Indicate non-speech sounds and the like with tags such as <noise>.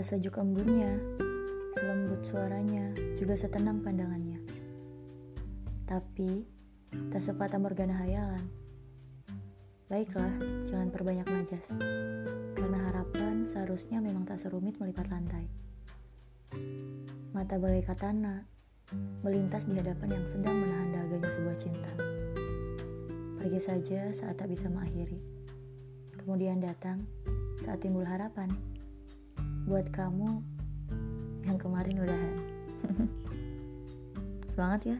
sejuk embunnya, selembut suaranya, juga setenang pandangannya. Tapi, tak sepatah morgana hayalan. Baiklah, jangan perbanyak majas. Karena harapan seharusnya memang tak serumit melipat lantai. Mata bagai katana, melintas di hadapan yang sedang menahan daganya sebuah cinta. Pergi saja saat tak bisa mengakhiri. Kemudian datang saat timbul harapan. Buat kamu yang kemarin udahan. <laughs> Semangat ya!